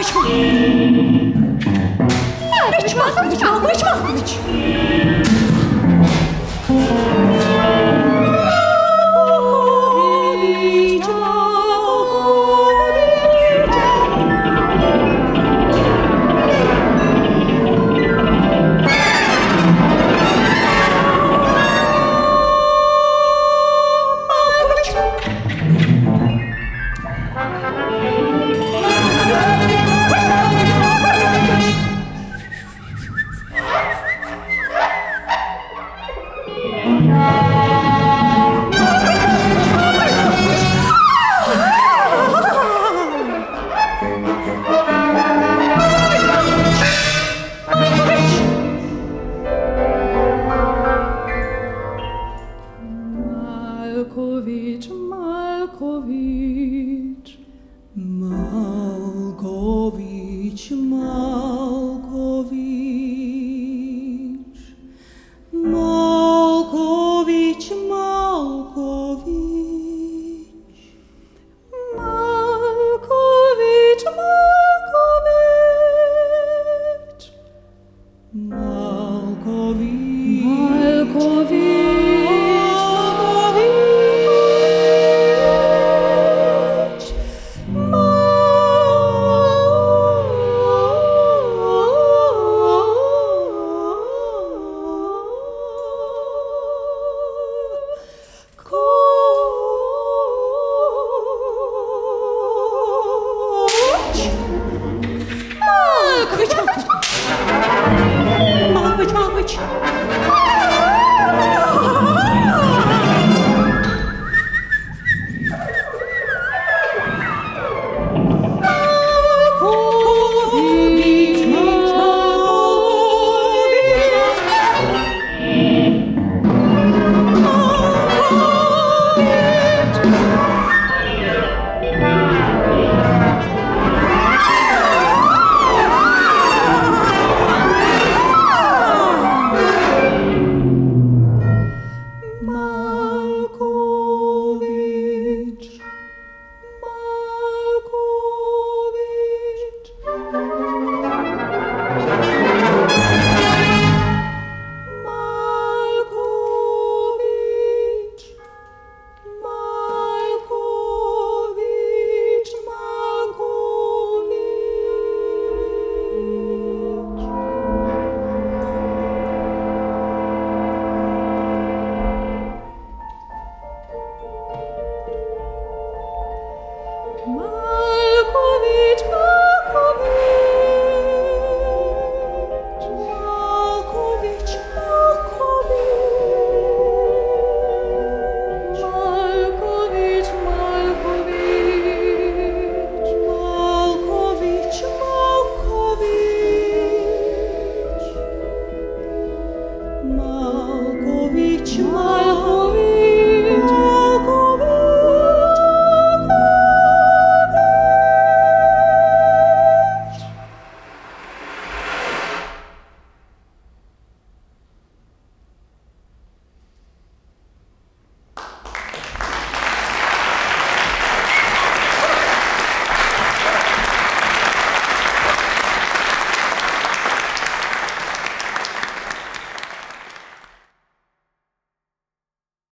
Barış Barış Barış Barış Barış Barış Ić Malković, Malković, Malković, Malković, Malković, Malković.